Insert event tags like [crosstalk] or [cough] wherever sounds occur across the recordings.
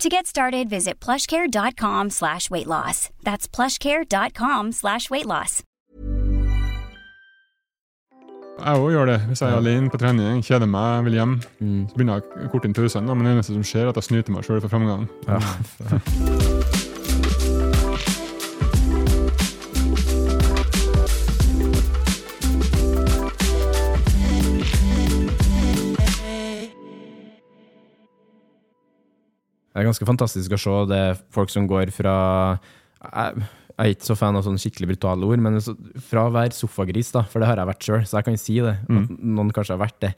To get started, visit plushcare.com slash weight loss. That's plushcare.com slash weight loss. Jeg òg gjør det. Hvis jeg er alene på trening, kjeder meg, vil hjem, så begynner jeg å korte inn pausene. da, Men det eneste som skjer, er at jeg snyter meg sjøl for framgang. [laughs] Det er ganske fantastisk å se det er folk som går fra Jeg, jeg er ikke så fan av sånne skikkelig brutale ord, men fra å være sofagris, da, for det har jeg vært sjøl, så jeg kan si det, at noen kanskje har vært det,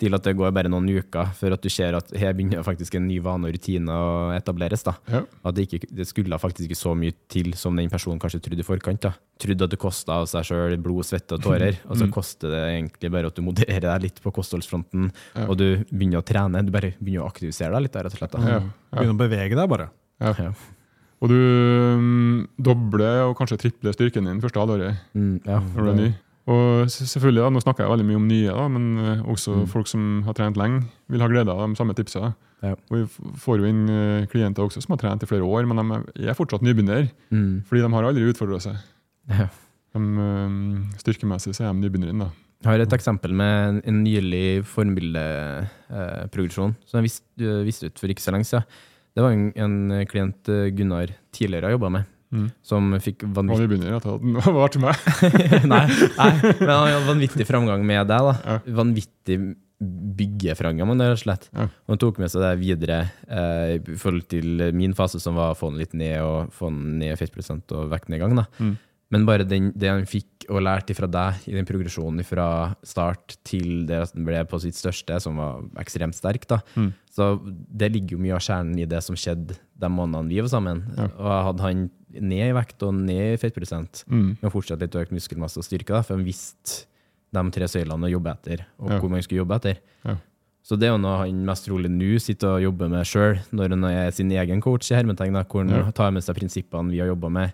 til at det går bare noen uker før at du ser at her begynner faktisk en ny vane og rutine å etableres. da. Ja. At det, ikke, det skulle faktisk ikke så mye til som den personen kanskje trodde i forkant. da. Trodde at det kosta av seg sjøl blod, svette og tårer, [laughs] og så koster det egentlig bare at du modererer deg litt på kostholdsfronten, og du begynner å trene. Du bare begynner å aktivisere deg litt, da, rett og slett. da. Ja. Begynner å bevege deg, bare. Ja. Ja. Og du um, dobler og kanskje tripler styrken din første halvåret Mm, ja. når du er ny. Og selvfølgelig, da, nå snakker jeg veldig mye om nye, da, men også også folk som har trent lenge, vil ha glede av de samme tipsa. Ja. Og vi får jo inn eh, klienter også som har trent i flere år, men de er fortsatt nybegynner. Mm. Fordi de har aldri utfordra seg. Ja. De, eh, styrkemessig så er de nybegynnere. da. Jeg har et eksempel med en, nylig formbildeprogresjon som jeg viste, eh, viste ut for ikke så lenge siden. Det var en, en klient eh, Gunnar tidligere har jobba med, Mm. som fikk vanvittig nybegynner etter at den [laughs] var til meg. [laughs] nei, nei, men han hadde vanvittig framgang med deg. da. Ja. Vanvittig byggeframgang, men rett og slett. Ja. Han tok med seg det videre eh, i forhold til min fase, som var å få den litt ned, og få den ned fettprosent og vektnedgang. da. Mm. Men bare den, det han fikk og lærte fra deg i den progresjonen fra start til det at den ble på sitt største, som var ekstremt sterk, da. Mm. Så det ligger jo mye av kjernen i det som skjedde de månedene vi var sammen. Ja. Og hadde han ned i vekt og ned i fettprosent, Mm. men fortsatt litt økt muskelmasse og styrke, da, for han visste de tre søylene å jobbe etter, og Ja. hvor man skulle jobbe etter. Ja. Så det er jo noe han mest trolig nå sitter og jobber med sjøl, når han er sin egen coach, i hermetegn, hvor han Ja. tar med seg prinsippene vi har jobba med,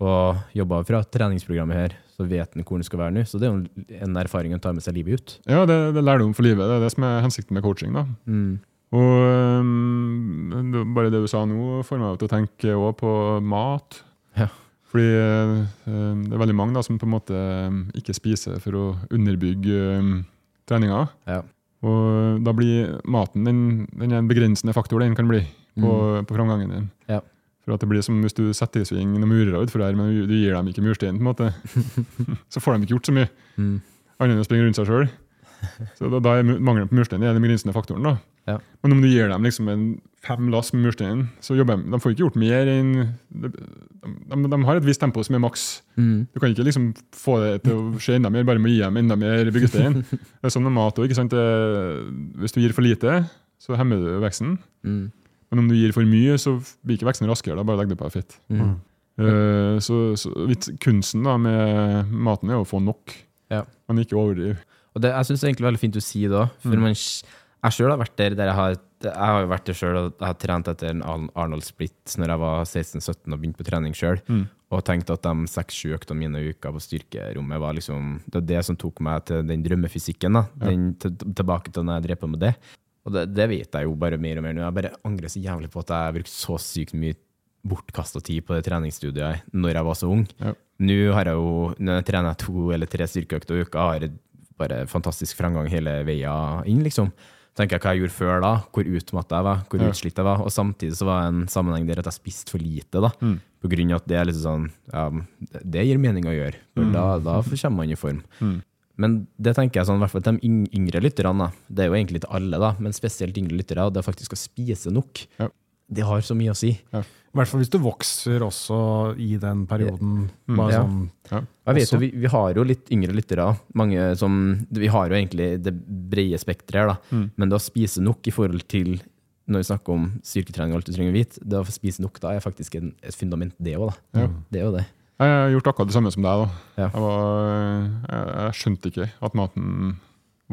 og jobba fra treningsprogrammet her, så vet han hvor han skal være nå. Så det er jo en erfaring han tar med seg livet ut. Ja, det, det lærdom for livet. Det er det som er hensikten med coaching. da. Mm. Og øhm, bare det du sa nå, får meg til å tenke òg på mat. Ja. Fordi øh, det er veldig mange da, som på en måte ikke spiser for å underbygge treninga. Ja. Og da blir maten den, den er en begrensende faktor den kan bli på, på framgangen din. Mm. Ja. For at det blir som hvis du setter i sving noen murere utfor her, men du, du gir dem ikke mursteinen, på en måte. [laughs] så får de ikke gjort så mye. Mm. Annet enn å springe rundt seg sjøl. [laughs] Så da, da er mangelen på murstein den begrensende faktoren. da. Ja. Men om du gir dem liksom en fem lass med murstein, så jobber de, de får ikke gjort mer enn de, de, de har et visst tempo som er maks. Mm. Du kan ikke liksom få det til å skje enda mer bare med å gi dem enda mer byggestein. [laughs] det er sånn med mat også, ikke sant? Det, hvis du gir for lite, så hemmer du veksten. Mm. Men om du gir for mye, så blir ikke veksten raskere. da bare legg det på fett. Mm. Uh, så, så kunsten da med maten er å få nok, Ja. men ikke overdrive. Og det, jeg syns det er egentlig veldig fint å si det òg, for man, Jeg sjøl har vært der, der jeg har Jeg har jo vært der sjøl og jeg har trent etter en Arnold Split når jeg var 16-17 og begynte på trening sjøl. Og tenkte at de seks-sju øktene mine i uka på styrkerommet var liksom Det var det som tok meg til den drømmefysikken. da den, til, Tilbake til når jeg drev på med det. Og det, det vet jeg jo bare mer og mer nå. Jeg bare angrer så jævlig på at jeg brukte så sykt mye bortkasta tid på det treningsstudiet når jeg var så ung. Ja. Nå har jeg jo, når jeg trener to eller tre styrkeøkter i uka, har jeg bare fantastisk fremgang hele veien inn, liksom. Tenker jeg hva jeg gjorde før da, hvor utmatta jeg var, hvor Ja. utslitt jeg var. Og samtidig så var det en sammenheng der at jeg spiste for lite, da. På grunn av at det er litt sånn Ja, det- gir mening å gjøre. For da, da kommer man i form. Men det tenker jeg sånn, i hvert fall til de yngre lytterne. Det er jo egentlig til alle, da, men spesielt yngre lyttere, det er faktisk å spise nok. Ja. Det har så mye å si. I hvert fall hvis du vokser også i den perioden. Bare Ja. sånn ja. Jeg vet jo, vi, vi har jo litt yngre lyttere. Mange som, vi har jo egentlig det brede spekteret her, da. Men det å spise nok i forhold til når vi snakker om styrketrening og alt du trenger å vite, det å spise nok da er faktisk en, et fundament, det òg. Ja. Det er jo det. Jeg har gjort akkurat det samme som deg. da. Ja. Jeg, var, jeg, jeg skjønte ikke at maten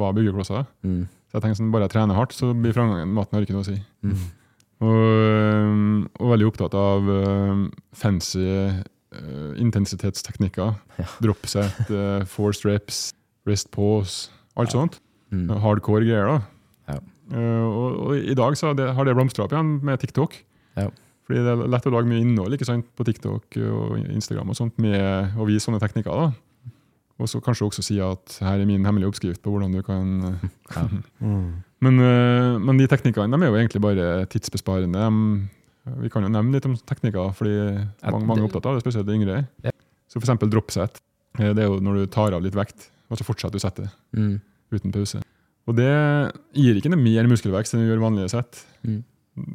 var byggeklosser. Mm. Så jeg tenkte sånn, bare jeg trener hardt, så blir framgangen. Maten har ikke noe å si. Mm. Og, og veldig opptatt av øhm, fancy øh, intensitetsteknikker. Ja. Dropset, uh, forced reps, wrist pause, alt sånt. Mm. Hardcore greier. da. Ja. Eh, og, og i dag så har det, har det blomstra opp igjen med TikTok. Ja. Fordi det er lett å lage mye innhold ikke sant, på TikTok og Instagram og sånt med å vise sånne teknikker. da. Og så kanskje også si at her er min hemmelige oppskrift på hvordan du kan Ja. [laughs] men, eh, men de teknikkene de er jo egentlig bare tidsbesparende. De, vi kan jo nevne litt om teknikker, fordi mange, mange er opptatt av det, spesielt de yngre. Ja. Så for eksempel dropset. Eh, Det er jo når du tar av litt vekt, og så fortsetter du settet Mm. uten pause. Og det gir ikke noe mer muskelvekst enn du gjør vanlige sett. Mm.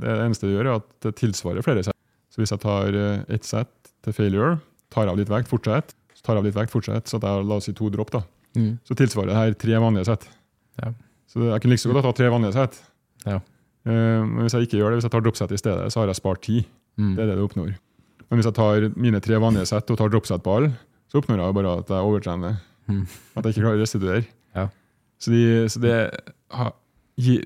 Det eneste det gjør, er at det tilsvarer flere sett. Så hvis jeg tar eh, ett sett til failure, tar av litt vekt, fortsett, så tar jeg av litt vekt, fortsatt, så jeg la oss si to dropp, da, Mm. så tilsvarer det her tre vanlige sett. Ja. Så jeg kunne like så godt ta tre vanlige sett. Ja. Eh, men hvis jeg ikke gjør det, hvis jeg tar dropset i stedet, så har jeg spart tid. Mm. Det er det du oppnår. Men hvis jeg tar mine tre vanlige sett og tar dropset på alle, så oppnår jeg bare at jeg overtrener. Mm. At jeg ikke klarer å restituere. Ja. Så, de, så det, ha, gi,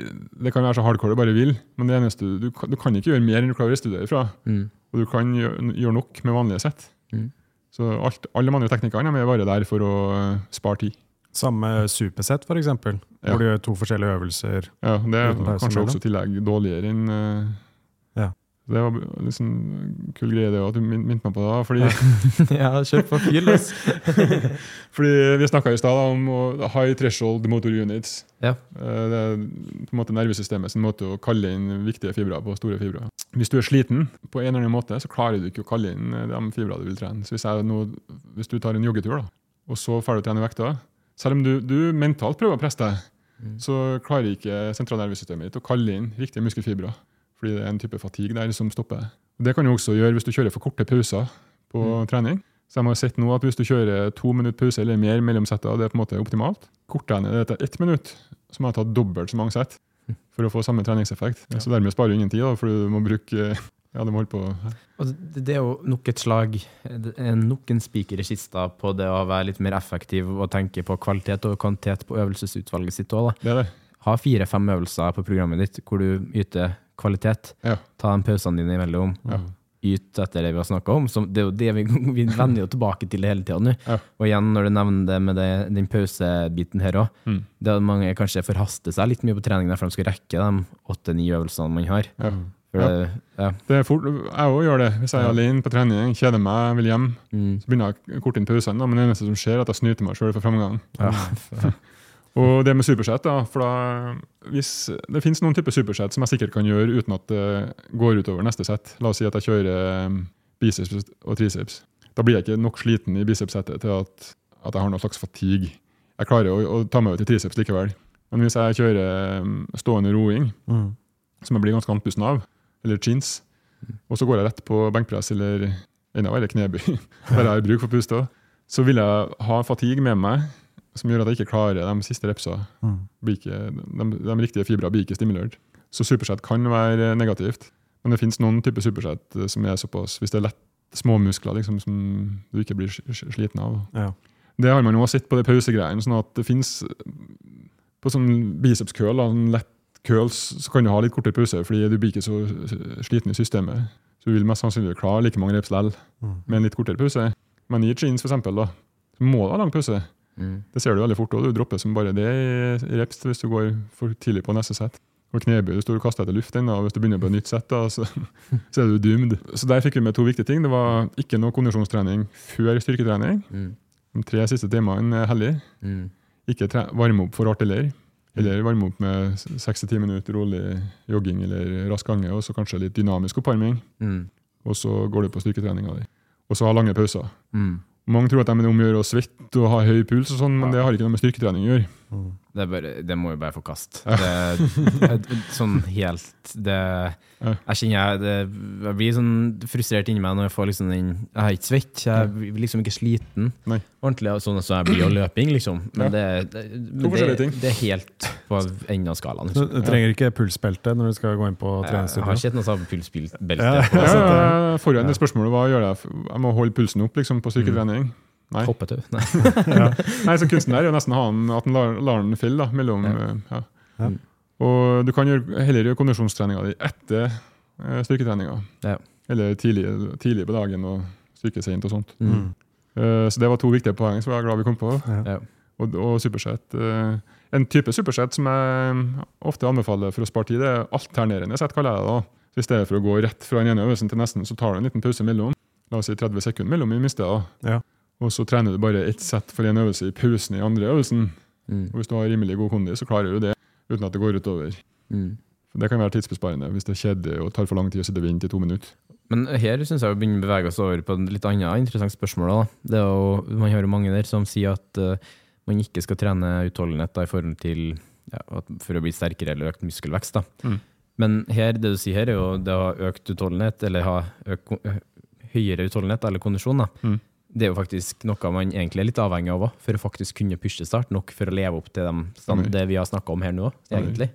det kan være så hardcore du bare vil, men det eneste du, du, kan- du kan ikke gjøre mer enn du klarer å restituere fra. Mm. Og du kan gjøre, gjøre nok med vanlige sett. Mm. Så alt, alle teknikkene er bare der for å eh, spare tid. Samme supersett, eksempel. Ja. Hvor du gjør to forskjellige øvelser. Ja, Det er kanskje også tillegg dårligere enn Ja. Det var liksom en kul greie det at du min- minte meg på det. fordi [laughs] ja, kjør på fil. [laughs] Fordi Vi snakka i stad om high threshold motor units. Ja. Eh, Det er på en måte nervesystemet sin måte å kalle inn viktige fibre på store fibre. Hvis du er sliten, på en eller annen måte, så klarer du ikke å kalle inn eh, de fibrene du vil trene. Så Hvis, nå, hvis du tar en joggetur, da, og så får du trene vekta Selv om du, du mentalt prøver å presse deg, så klarer ikke sentralnervesystemet ditt å kalle inn riktige muskelfibre. Fordi det er en type fatigue der som stopper Det kan du også gjøre hvis du kjører for korte pauser på trening. Så jeg har sett nå at Hvis du kjører to minutter pause eller mer mellom setter, det er på en måte optimalt. Kortere enn det etter ett minutt, så må jeg ta dobbelt så mange sett for å få samme treningseffekt. Så dermed sparer du ingen tid, da, for du må bruke ja, du må holde på. Og det, er jo nok et slag, er nok en spiker i kista på det å være litt mer effektiv og tenke på kvalitet og kvantitet på øvelsesutvalget sitt òg. Ha fire-fem øvelser på programmet ditt hvor du yter kvalitet. Ja. Ta de pausene dine imellom. Ja. Yt etter det vi har snakka om. Så det er jo det vi, [laughs] vi vender jo tilbake til det hele tida nå. Ja. Og igjen, når du nevner det med det, den pausebiten her òg, Mm. det at mange kanskje forhaster seg litt mye på trening der for de skal rekke de åtte-ni øvelsene man har. Ja. For det, ja. Det er fort, jeg òg gjør det. Hvis jeg er Ja. alene på trening, kjeder meg, vil hjem, Mm. så begynner jeg å korte inn pausene. Men det eneste som skjer, er at jeg snyter meg sjøl for framgang. Ja. [laughs] Og det med supersett, da, for da hvis, Det finnes noen typer supersett som jeg sikkert kan gjøre uten at det går utover neste sett. La oss si at jeg kjører um, biceps og triceps. Da blir jeg ikke nok sliten i bicepssettet til at, at jeg har noen slags fatigue. Jeg klarer å, å ta meg ut i triceps likevel. Men hvis jeg kjører um, stående roing, Mm. som jeg blir ganske andpusten av, eller chins, og så går jeg rett på benkpress eller enda verre knebøy, [laughs] der jeg har bruk for puste, så vil jeg ha fatigue med meg som gjør at jeg ikke klarer de siste repsene. Mm. Ikke, de, de riktige fibrene blir ikke stimulert. Så supersett kan være negativt, men det finnes noen typer supersett eh, som er såpass Hvis det er lett små muskler liksom, som du ikke blir sl- sl- sliten av. Ja. Det har man jo sett på de pausegreiene. sånn at det finnes på sånn bicepskøl, da, sånn lett curls så kan du ha litt kortere pause, fordi du blir ikke så sliten i systemet. Så du vil mest sannsynlig klare like mange reps likevel, med en litt kortere pause. Men i jeans, for eksempel, da, så må du ha lang pause. Mm. Det ser du veldig fort, og du dropper som bare det i reps hvis du går for tidlig på neste sett. Og knebøy, du står og kaster etter luft ennå, og hvis du begynner på et nytt sett, da, så, [laughs] så er du doomed. Så der fikk vi med to viktige ting. Det var ikke noe kondisjonstrening før styrketrening. Mm. De tre siste timene er hellig. Mm. Ikke varme opp for artiller. Eller varme opp med 6-10 minutter rolig jogging eller rask gange, og så kanskje litt dynamisk oppvarming. Mm. Og så går du på styrketreninga di. Og så ha lange pauser. Mm. Mange tror at de om å gjøre å svette og ha høy puls, og sånn, men det har ikke noe med styrketrening å gjøre. Det, er bare, det må jo bare få kast. det, sånn helt det, Jeg kjenner jeg, det, jeg blir sånn frustrert inni meg når jeg får liksom den Jeg er ikke svett, jeg blir liksom ikke sliten. Nei. Ordentlig sånn som jeg blir av løping, liksom. Men det, det, det, det er helt på enden av skalaen. Liksom. du trenger ikke pulsbelte når du skal gå inn på treningsstudio? jeg har ikke noe sånt pulsbelte. Ja, Ja, så- ja, Forrige spørsmål spørsmålet hva gjør jeg? Jeg må holde pulsen opp liksom, på styrketrening. Nei. Hoppetau. [laughs] Nei. Nei, så Kunsten der er jo nesten ha en at den lar, lar den fylle da, mellom Ja. eh, ja. Ja. Og du kan gjøre, heller gjøre kondisjonstreninga di etter eh, styrketreninga. Ja. Eller tidlig, tidlig på dagen og styrke seint og sånt. Mm. Eh, så det var to viktige poeng som jeg er glad vi kom på. Ja. Og, og supersett. en type supersett som jeg ofte anbefaler for å spare tid, det er alternerende sett, kaller jeg det. da. Så I stedet for å gå rett fra den ene øvelsen til nesten, så tar du en liten pause mellom. La oss si 30 sekunder mellom i minste. da. Ja. Og så trener du bare ett sett for en øvelse i pausen i andre øvelsen. Mm. Og hvis du har rimelig god kondi, så klarer du det uten at det går utover. Mm. Det kan være tidsbesparende hvis det er kjedelig og tar for lang tid å sitte og vente i to minutter. Men her syns jeg vi begynner å bevege oss over på et litt annet interessant spørsmål. Da. Det er jo, man hører mange der som sier at uh, man ikke skal trene utholdenhet da, i forhold til ja, for å bli sterkere eller økt muskelvekst. Da. Mm. Men her, det du sier her, er jo det å ha økt utholdenhet, eller ha økt, høyere utholdenhet eller kondisjon. Da. Mm. Det er jo faktisk noe man egentlig er litt avhengig av òg, for å faktisk kunne pushe start nok for å leve opp til dem, stand, det vi har snakka om her nå, egentlig.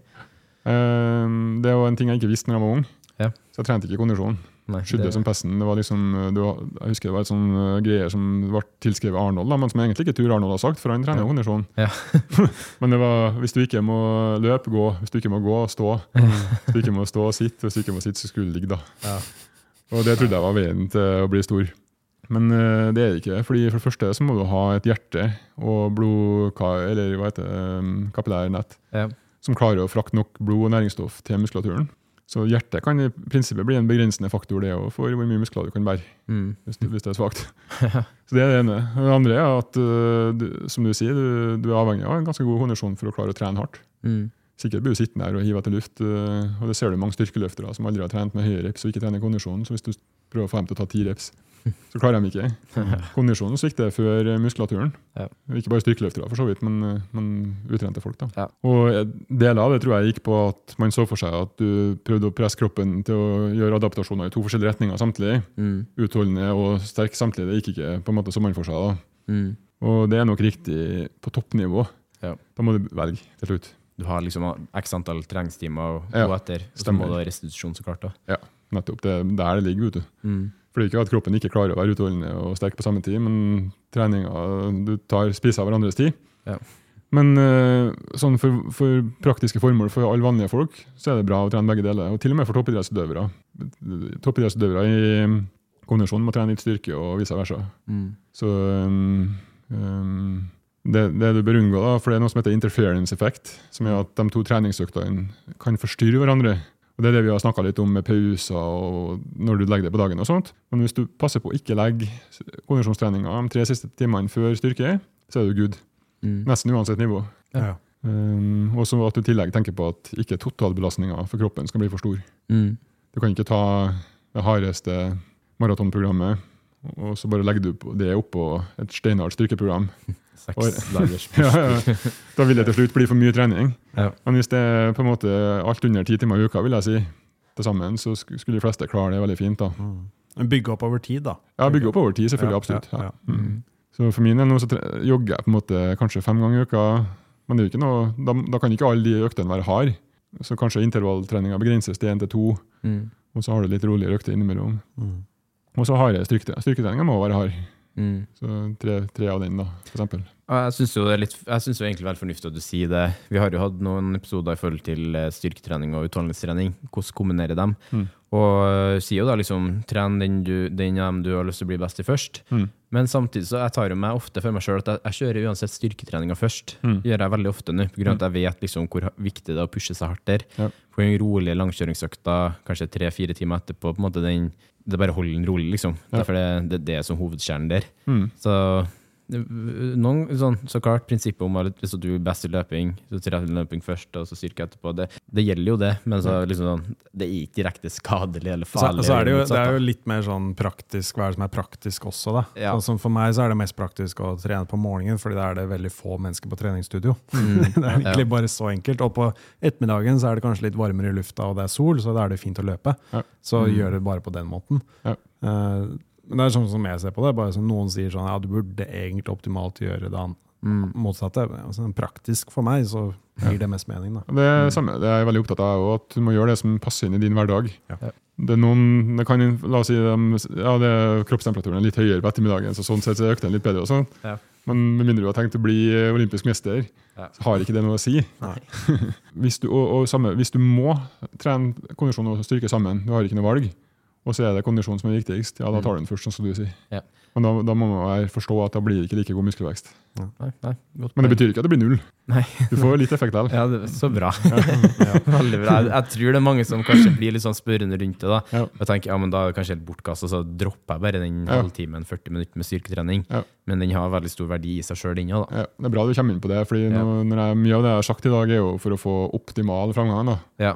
Eh, det er jo en ting jeg ikke visste når jeg var ung. Ja. Så jeg trente ikke kondisjon. Skydde det- som pesten. Det var liksom, det var, jeg husker det var et sånn uh, greier som ble tilskrevet Arnold, da, men som jeg egentlig ikke tror Arnold har sagt, for han trener jo kondisjon. Ja. [laughs] men det var hvis du ikke må løpe, gå. Hvis du ikke må gå, stå. Hvis du ikke må stå, sitte. Hvis du ikke må sitte, så skulle du ligge, da. Ja. Og det trodde jeg var veien til å bli stor. Men uh, det er det ikke. fordi For det første så må du ha et hjerte og blod, eller hva heter det, um, kapillærnett Ja. som klarer å frakte nok blod og næringsstoff til muskulaturen. Så hjertet kan i prinsippet bli en begrensende faktor det også, for hvor mye muskler du kan bære Mm. hvis det, hvis det er svagt. [laughs] Så det er det ene. Det andre er at øh, du, som du sier, du, du er avhengig av en ganske god kondisjon for å klare å trene hardt. Mm. Sikkert blir du sittende der og hive etter luft, øh, og det ser du mange styrkeløftere som aldri har trent med høye reps og ikke trener kondisjon. Så hvis du prøver å få dem til å ta ti reps, [laughs] så klarer de ikke. Kondisjonen svikter før muskulaturen. Ja. Ikke bare styrkeløftere, for så vidt, men, øh, men utrente folk. da. Ja. Og eh, deler av det tror jeg gikk på at man så for seg at du prøvde å presse kroppen til å gjøre adaptasjoner i to forskjellige retninger samtidig. Mm. Utholdende og sterk samtidig. Det gikk ikke på en måte som man for seg. da. Mm. Og det er nok riktig på toppnivå. Ja. Da må du velge til slutt. Du har liksom x antall treningstimer å Ja, gå etter, og så må du ha restitusjon, så klart. da. Ja, nettopp. Det er der det ligger. vet du. Mm. For det er ikke at kroppen ikke klarer å være utholdende og sterk på samme tid, men treninga Du tar spiser av hverandres tid. Ja. Men eh, sånn for, for praktiske formål for alle vanlige folk, så er det bra å trene begge deler. Og til og med for toppidrettsutøvere. Toppidrettsutøvere i um, kondisjon må trene litt styrke, og vice versa. Mm. Så um, um, det, det du bør unngå, da, for det er noe som heter interference effect, som er at de to treningsøktene kan forstyrre hverandre. Og Det er det vi har snakka litt om med pauser og når du legger det på dagen. og sånt. Men hvis du passer på å ikke legge kondisjonstreninga de tre siste timene før styrke, så er du good. Mm. Nesten uansett nivå. Ja. Um, og så at du i tillegg tenker på at ikke totalbelastninga for kroppen skal bli for stor. Mm. Du kan ikke ta det hardeste maratonprogrammet og så bare legger du på- det oppå et steinhardt styrkeprogram. [laughs] [laughs] Ja, ja. Da vil det til slutt bli for mye trening. Ja. Men hvis det er på en måte alt under ti timer i uka, vil jeg si, til sammen, så skulle de fleste klare det veldig fint. da. Mm. Bygge opp over tid, da. Ja, Bygge opp over tid, selvfølgelig. Ja, absolutt. ja, Ja. ja. Mm. Så for min del nå så jogger jeg på en måte kanskje fem ganger i uka. Men det er jo ikke noe, da, da kan ikke alle de øktene være harde. Så kanskje intervalltreninga begrenses til én til to, Mm. og så har du litt roligere økter innimellom. Mm. Og så har jeg styrke, styrketreninga må være hard. Mm. Så tre, tre av den, da, for eksempel. Ja, Jeg syns jo, det er litt- jeg synes jo egentlig det er veldig fornuftig at du sier det. Vi har jo hatt noen episoder i forhold til eh, styrketrening og utholdenhetstrening. Hvordan kombinere dem. Mm. Og eh, sier jo da liksom tren den, du, den av dem du har lyst til å bli best i først. Mm. Men samtidig så jeg tar jo meg ofte for meg sjøl at jeg, jeg kjører uansett styrketreninga først. Mm. Det gjør jeg veldig ofte nå, pga. at jeg vet liksom hvor viktig det er å pushe seg hardt der. Ja. På en rolig langkjøringsøkta, kanskje tre-fire timer etterpå, på en måte den, det bare holder den rolig, liksom. Ja. Derfor det, det, det er som hovedkjernen der. Mm. Så det- noen, sånn, så klart prinsippet om at hvis du er best i løping, så trener du løping først, og så styrke etterpå, det, det gjelder jo det, men så liksom sånn, det er ikke direkte skadelig eller farlig. så er det, jo, det er jo litt mer sånn praktisk, hva er det som er praktisk også, da. Ja. Sånn for meg så er det mest praktisk å trene på morgenen, fordi da er det veldig få mennesker på treningsstudio. Mm. [laughs] det er egentlig Ja. bare så enkelt. Og på ettermiddagen så er det kanskje litt varmere i lufta, og det er sol, så da er det fint å løpe. Ja. Så Mm. gjør det bare på den måten. Ja. Eh, men det er sånn som jeg ser på det, bare som noen sier sånn, ja, du burde egentlig optimalt gjøre det Mm. motsatte. Altså, praktisk for meg så gir det mest mening, da. Det er samme, det er jeg veldig opptatt av, at du må gjøre det som passer inn i din hverdag. Ja. Det er noen, det kan, la oss si de- ja, det er kroppstemperaturen er litt høyere på ettermiddagen, så sånn sett så økte den litt bedre. og sånn. Ja. Men med mindre du har tenkt å bli eh, olympisk mester, Ja. så har ikke det noe å si. [laughs] hvis, du, og, og samme, hvis du må trene kondisjon og styrke sammen, du har ikke noe valg, og så er det kondisjon som er viktigst, ja, da tar du den først, sånn som du sier. Ja. Men da, da må man forstå at da blir det ikke like god muskelvekst. Nei, nei, godt Men det betyr ikke at det blir null. Nei. Du får litt effekt av. [laughs] Ja, det er så bra. [laughs] Veldig bra. Jeg, jeg tror det er mange som kanskje blir litt sånn spørrende rundt det. da. Ja. Og tenker ja, men da er det kanskje helt bortkasta, så dropper jeg bare den Ja. halvtimen, 40 minutter med styrketrening. Ja. Men den har veldig stor verdi i seg sjøl, ennå. Ja, det er bra du kommer inn på det, fordi Ja. når jeg, mye av det jeg har sagt i dag, er jo for å få optimal framgang. Da. Ja.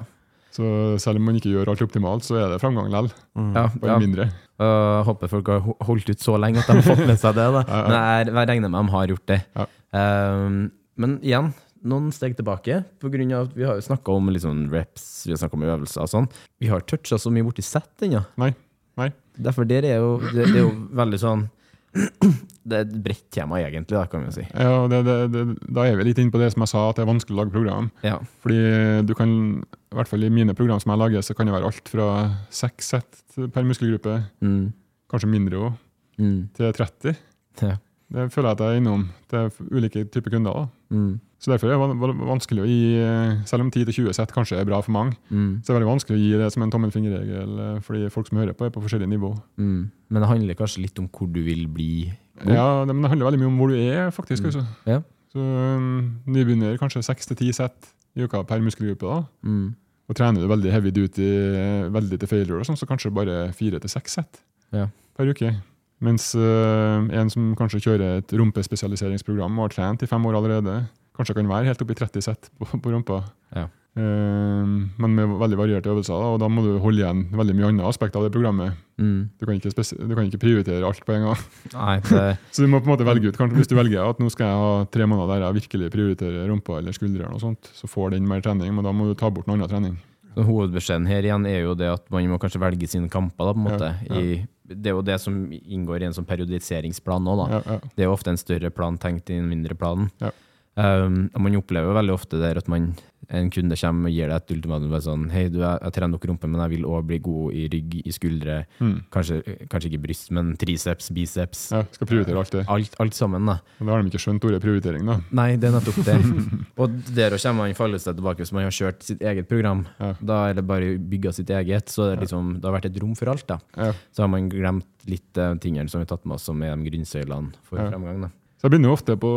Så selv om man ikke gjør alt optimalt, så er det framgang likevel. Ja, Bare ja. mindre. Og håper folk har holdt ut så lenge at de har fått med seg det. da. [laughs] Ja, ja. Men jeg, jeg regner med de har gjort det. Ja. Um, men igjen, noen steg tilbake. På grunn av at Vi har jo snakka om sånn reps, vi har om øvelser og sånn. Vi har toucha så mye borti sett ennå. Nei. Nei. Derfor der er jo, det, det er jo veldig sånn [clears throat] Det er et bredt tema, egentlig, da, kan vi si. Ja, det, det, det, da er vi litt inne på det som jeg sa, at det er vanskelig å lage program. Ja. Fordi du kan, i hvert fall i mine program som jeg lager, så kan det være alt fra seks sett per muskelgruppe, Mm. kanskje mindre òg, Mm. til 30. Ja. Det føler jeg at jeg er innom til ulike typer kunder. Mm. Så derfor er det van- van- vanskelig å gi, eh, selv om 10-20 sett kanskje er bra for mange, Mm. så er det veldig vanskelig å gi det som en tommelfingerregel, eh, fordi folk som hører på, er på forskjellige nivå. Mm. Men det handler kanskje litt om hvor du vil bli god. Ja, det, men det handler veldig mye om hvor du er, faktisk. Mm. Altså. Ja. Så um, Nybegynner kanskje 6-10 sett i uka per muskelgruppe. da. Mm. Og trener du veldig heavy duty, eh, veldig til failure, og sånn, så kanskje bare 4-6 sett Ja. per uke. Mens uh, en som kanskje kjører et rumpespesialiseringsprogram og har trent i fem år allerede, kanskje kan være helt oppi 30 sett på, på rumpa. Ja. Uh, men med veldig varierte øvelser, da, og da må du holde igjen veldig mye andre aspekter av det programmet. Mm. Du kan du kan ikke prioritere alt på en gang. [laughs] Nei, det, Så du må på en måte velge ut, kanskje hvis du velger at nå skal jeg ha tre måneder der jeg virkelig prioriterer rumpa eller skuldrene, og sånt, så får den mer trening, men da må du ta bort noe annen trening. Så hovedbeskjeden her igjen er jo det at man må kanskje velge sine kamper. da, på en måte. Ja, ja. I, det er jo det som inngår i en sånn periodiseringsplan nå. da. Ja, ja. Det er jo ofte en større plan tenkt i en mindre plan. Ja. Um, man opplever veldig ofte der at man, en kunde kommer og gir deg et ultimatum. bare sånn, hei, du, jeg, jeg trener nok rumpe, men jeg vil òg bli god i rygg, i skuldre. Mm. Kanskje, kanskje ikke bryst, men triceps, biceps. ja, skal prioritere alt det. Alt, alt sammen. da. Men da har de ikke skjønt ordet prioritering, da. Nei, det er nettopp det. [laughs] og der og kommer man falle seg tilbake hvis man har kjørt sitt eget program. Ja. Da er det bare bygga sitt eget, så det, liksom, det har vært et rom for alt. da. Ja. Så har man glemt litt uh, tingene som vi har tatt med oss, som er de grunnsøylene for Ja. fremgang. da. Så jeg begynner ofte på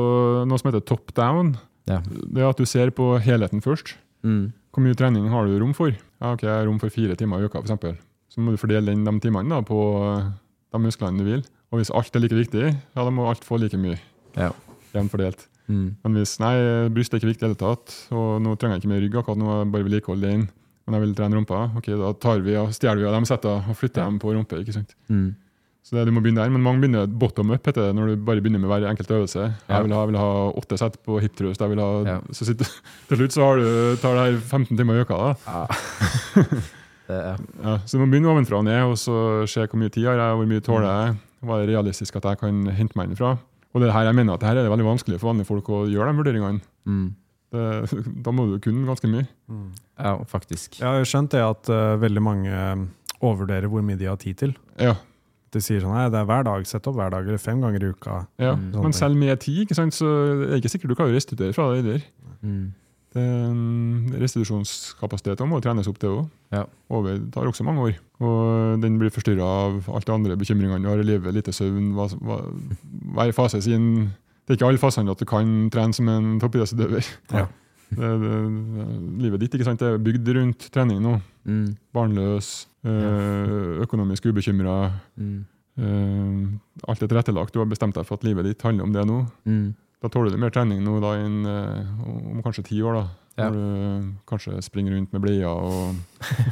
noe som heter top down. Ja. Det er at du ser på helheten først. Mm. Hvor mye trening har du rom for? Ja, ok, jeg har rom for fire timer i uka, f.eks. Så må du fordele inn de timene da, på eh, de musklene du vil. Og hvis alt er like viktig, ja, da må alt få like mye. Ja. Jevnt fordelt. Mm. Men hvis nei, bryst er ikke viktig i det hele tatt, og nå trenger jeg ikke mer rygg akkurat nå, jeg bare vedlikeholder den, men jeg vil trene rumpa, ok, da tar vi og stjeler vi av de settene og flytter dem på rumpe. ikke sant? Mm. Så det, du må begynne der, Men mange begynner bottom up heter det, når du bare begynner med hver enkelt øvelse. Ja. Jeg vil ha, vil ha åtte sett på hip thrust. jeg vil ha, Ja. så sitter, Til slutt så har du, tar det her 15 timer i uka. da. Ja. [laughs] det, Ja, så du må begynne ovenfra og ned, og så se hvor mye tid har jeg, hvor mye tåler jeg, hva er det realistisk at jeg kan hente meg inn fra. Og det er her jeg mener at det her er det veldig vanskelig for vanlige folk å gjøre de vurderingene. mm. Det, [laughs] da må du kunne ganske mye. ja, faktisk. Jeg har skjønt det at uh, veldig mange eh, overvurderer hvor mye de har tid til. Ja, de sier sånn nei, det er hver dag, sett opp hver dag, eller fem ganger i uka. Ja. mm. Men selv med tid, ikke sant, så er det ikke sikkert du klarer å restituere fra det heller. Mm. Det, Restitusjonskapasiteten må trenes opp, det òg. Ja. Over tar også mange år. Og den blir forstyrra av alt det andre bekymringene du har i livet. Lite søvn, hva, hva, hver fase sin Det er ikke alle fasene at du kan trene som en toppidrettsutøver. Ja. Det, det, livet ditt ikke sant, det er bygd rundt trening nå. Mm. Barnløs, øh, økonomisk ubekymra. Mm. alt er tilrettelagt. Du har bestemt deg for at livet ditt handler om det nå. Mm. Da tåler du mer trening nå da enn øh, om kanskje ti år. da. Ja. Når du kanskje springer rundt med bleier og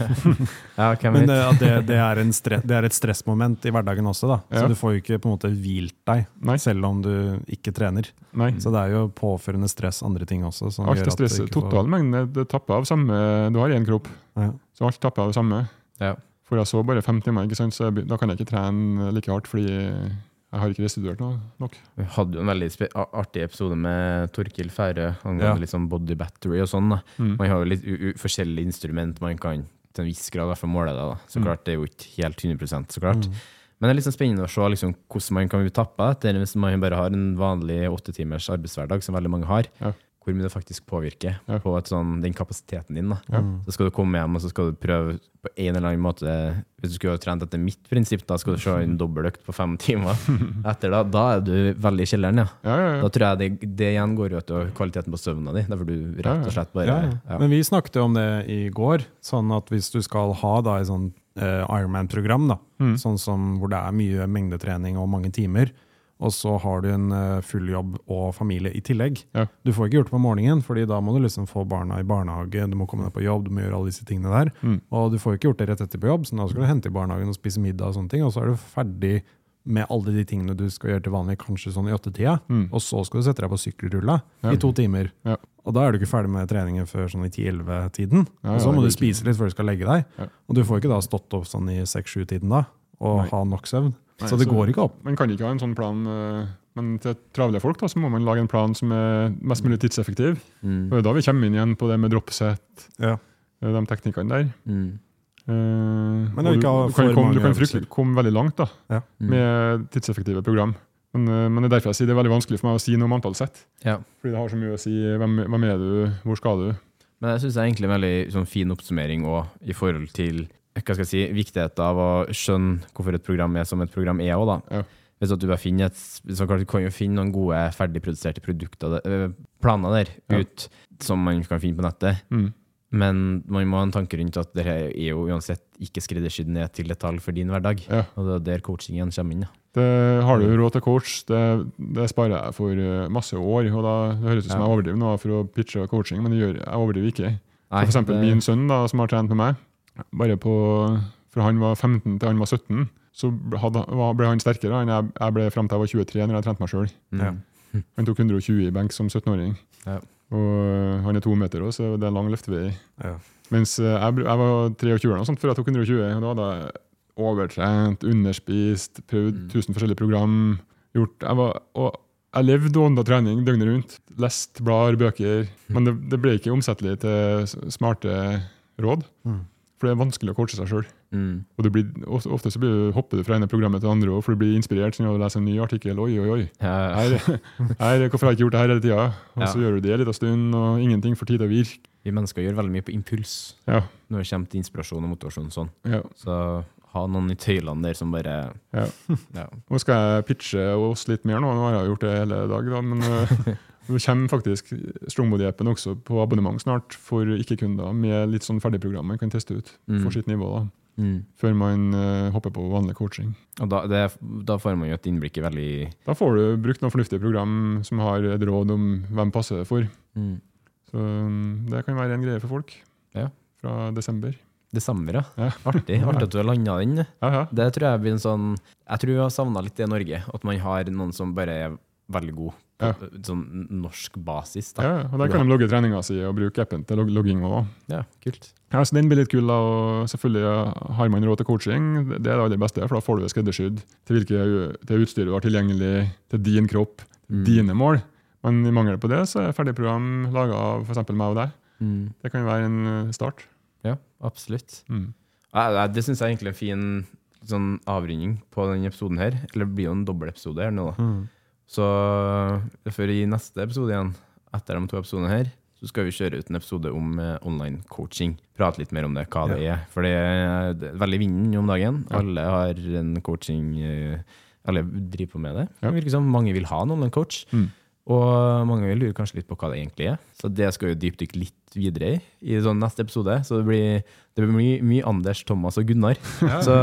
[laughs] Ja, Men det, det, det, er en stre, det er et stressmoment i hverdagen også, da. Ja. Så du får jo ikke på en måte hvilt deg, Nei. selv om du ikke trener. Nei. Så det er jo påførende stress andre ting også. Som Alt gjør at du stresset. ikke får- Total det tapper av samme Du har én kropp, Ja. så alt tapper av det samme. Ja. Får jeg så bare fem timer, ikke sant, så jeg, da kan jeg ikke trene like hardt fordi jeg har ikke restituert noe nok. Vi hadde jo en veldig artig episode med Torkil Færø angående Ja. sånn body battery og sånn. Mm. Man har jo litt forskjellige instrument man kan til en viss grad derfor måle det. da. Så Mm. klart, det er jo ikke helt 100 så klart. Men det er sånn spennende å se liksom, hvordan man kan bli tappa etter hvis man bare har en vanlig åttetimers arbeidshverdag, som veldig mange har. Ja. Hvor mye det faktisk påvirker Ja. på et sånn, den kapasiteten din. da. Ja. Så skal du komme hjem og så skal du prøve på en eller annen måte Hvis du skulle ha trent etter mitt prinsipp, da skal du se en dobbeltøkt på fem timer. [laughs] Etter da, da er du veldig i kjelleren, ja. Ja, ja, ja. Da tror jeg det, det igjen går ut av kvaliteten på søvna di. Derfor du rett og slett bare Ja, ja. ja. Men vi snakket jo om det i går, sånn at hvis du skal ha da et sånn uh, Ironman-program, da, Mm. sånn som hvor det er mye mengdetrening og mange timer, og så har du en eh, full jobb og familie i tillegg. Ja. Du får ikke gjort det på morgenen, fordi da må du liksom få barna i barnehage, du må komme deg på jobb, du må gjøre alle disse tingene der. Mm. Og du får ikke gjort det rett etter på jobb, så da skal du hente i barnehagen og spise middag og sånne ting, og så er du ferdig med alle de tingene du skal gjøre til vanlig, kanskje sånn i åttetida, Mm. og så skal du sette deg på sykkelrulla Ja. i to timer. Ja. Og da er du ikke ferdig med treningen før sånn i 10-11-tiden. Ja, og så må du spise litt før du skal legge deg. Og du får ikke da stått opp sånn i 6-7-tiden da, og Nei. ha nok søvn. Nei, så det så- går ikke opp. Man kan ikke ha en sånn plan, øh, men til travle folk da, så må man lage en plan som er mest mulig tidseffektiv. Mm. Og det er da vi kommer inn igjen på det med dropset, Ja. øh, de teknikkene der. Mm. Uh, Men ikke du, du kan, komme, du kan fryktelig komme veldig langt da, Ja. Mm. med tidseffektive program. Men, eh, men det er derfor jeg sier det er veldig vanskelig for meg å si noe om antall sett. Ja. Fordi det har så mye å si. Hvem, hvem er du? Hvor skal du? Men jeg syns det er egentlig en veldig sånn, fin oppsummering også, i forhold til hva skal jeg si, viktigheten av å skjønne hvorfor et program er som et program er. Også, da. Ja. Hvis at du bare finner et, så klart, Du kan jo finne noen gode ferdigproduserte produkter, øh, planer der, Ja. ut, som man kan finne på nettet. Mm. Men man må ha en tanke rundt at det er jo uansett ikke skreddersydd ned til detalj for din hverdag. Ja. Og det er der coachingen kommer inn. Da. Det har du råd til coach. Det, det sparer jeg for eh, masse år. og da, Det høres ut som Ja. jeg overdriver nå for å pitche coaching, men det gjør, jeg overdriver ikke. Nei, for eksempel det- min sønn da, som har trent med meg, bare på, fra han var 15 til han var 17, så hadde, ble han sterkere enn jeg, jeg ble fram til jeg var 23 når jeg trente meg sjøl. Mm. Ja. Han tok 120 i benk som 17-åring. Ja. Og øh, han er to meter også, så det er lang løftevei. Ja. Mens øh, jeg, jeg var 23 eller noe sånt før jeg tok 120, og da hadde jeg overtrent, underspist, prøvd Mm. 1000 forskjellige program. Gjort, jeg var, og jeg levde og ånda trening døgnet rundt. Lest blader, bøker. Men det, det ble ikke omsettelig til smarte råd. Mm. For det er vanskelig å coache seg sjøl. Mm. Og blir, ofte så blir du, hopper du fra ene programmet til det andre, også, for du blir inspirert sånn, av å lese en ny artikkel. Oi, oi, oi. Her, her, hvorfor har jeg ikke gjort det her hele tida? Og Ja. så gjør du det en liten stund, og ingenting får tid til å virke. vi mennesker gjør veldig mye på impuls Ja, når det kommer til inspirasjon og motivasjon. Sånn. ja, Så ha noen i tøylene der som bare ja. ja. Nå skal jeg pitche oss litt mer nå. Nå har jeg gjort det hele dag, da, men [laughs] det kommer faktisk Strongbody-appen også på abonnement snart for ikke-kunder, med litt sånn ferdigprogram man kan teste ut Mm. for sitt nivå, da, Mm. før man uh, hopper på vanlig coaching. Og da, det, da får man jo et innblikk i veldig Da får du brukt noen fornuftige program som har et råd om hvem passer det for. mm. Så um, det kan være en greie for folk Ja. fra desember. Desember, ja. Ja. Artig. [laughs] Artig at du har landa den. Ja, ja. Det tror jeg blir en sånn Jeg tror jeg har savna litt det i Norge. At man har noen som bare er veldig god på Ja. sånn norsk basis. Da. ja. Og der kan de logge treninga si og bruke appen til log logging òg. Ja, kult. Ja, så Den blir litt kul, da, og selvfølgelig har man råd til coaching. Det er det aller beste, for da får du det skreddersydd til til utstyr du har tilgjengelig til din kropp, Mm. dine mål. Men i mangel på det, så er ferdigprogram laga av f.eks. meg og deg. Mm. Det kan jo være en eh, start. Ja, absolutt. Mm. Ja, det- det syns jeg er egentlig er en fin sånn avrunding på denne episoden her. Eller det blir jo en dobbel episode her nå, da. Mm. Så før i neste episode igjen, etter de to episodene her, så skal vi kjøre ut en episode om eh, online coaching. Prate litt mer om det, hva det er. For det er, veldig vinden om dagen. Alle har en coaching eh, Alle driver på med det. Ja. Som mange vil ha en online coach. Mm. Og mange vil lure kanskje litt på hva det egentlig er. Så det skal vi dypdykke litt videre i i sånn neste episode. Så det blir, det blir mye, mye Anders, Thomas og Gunnar. Så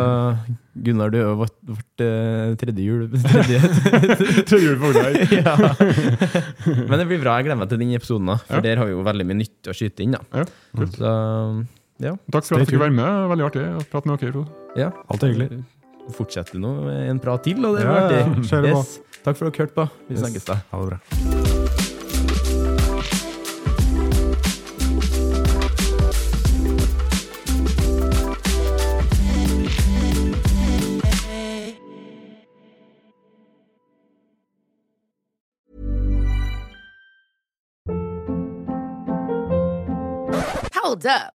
Gunnar, du er jo vårt, vårt eh, tredje hjul. [laughs] Tredje, Tredje jul på [laughs] ja. Men det blir bra. Jeg gleder meg til den episoden, da. For Ja. der har vi jo veldig mye nytt å skyte inn. da. Ja. Så ja. Takk for at du fikk være med. Veldig artig å prate med dere. to. ja. Alt hyggelig. Fortsetter nå med en prat til, og det Ja, var ja, artig. på. Yes. Takk for at dere hørte på. Vi Yes. snakkes da. Ha det bra. Hold up.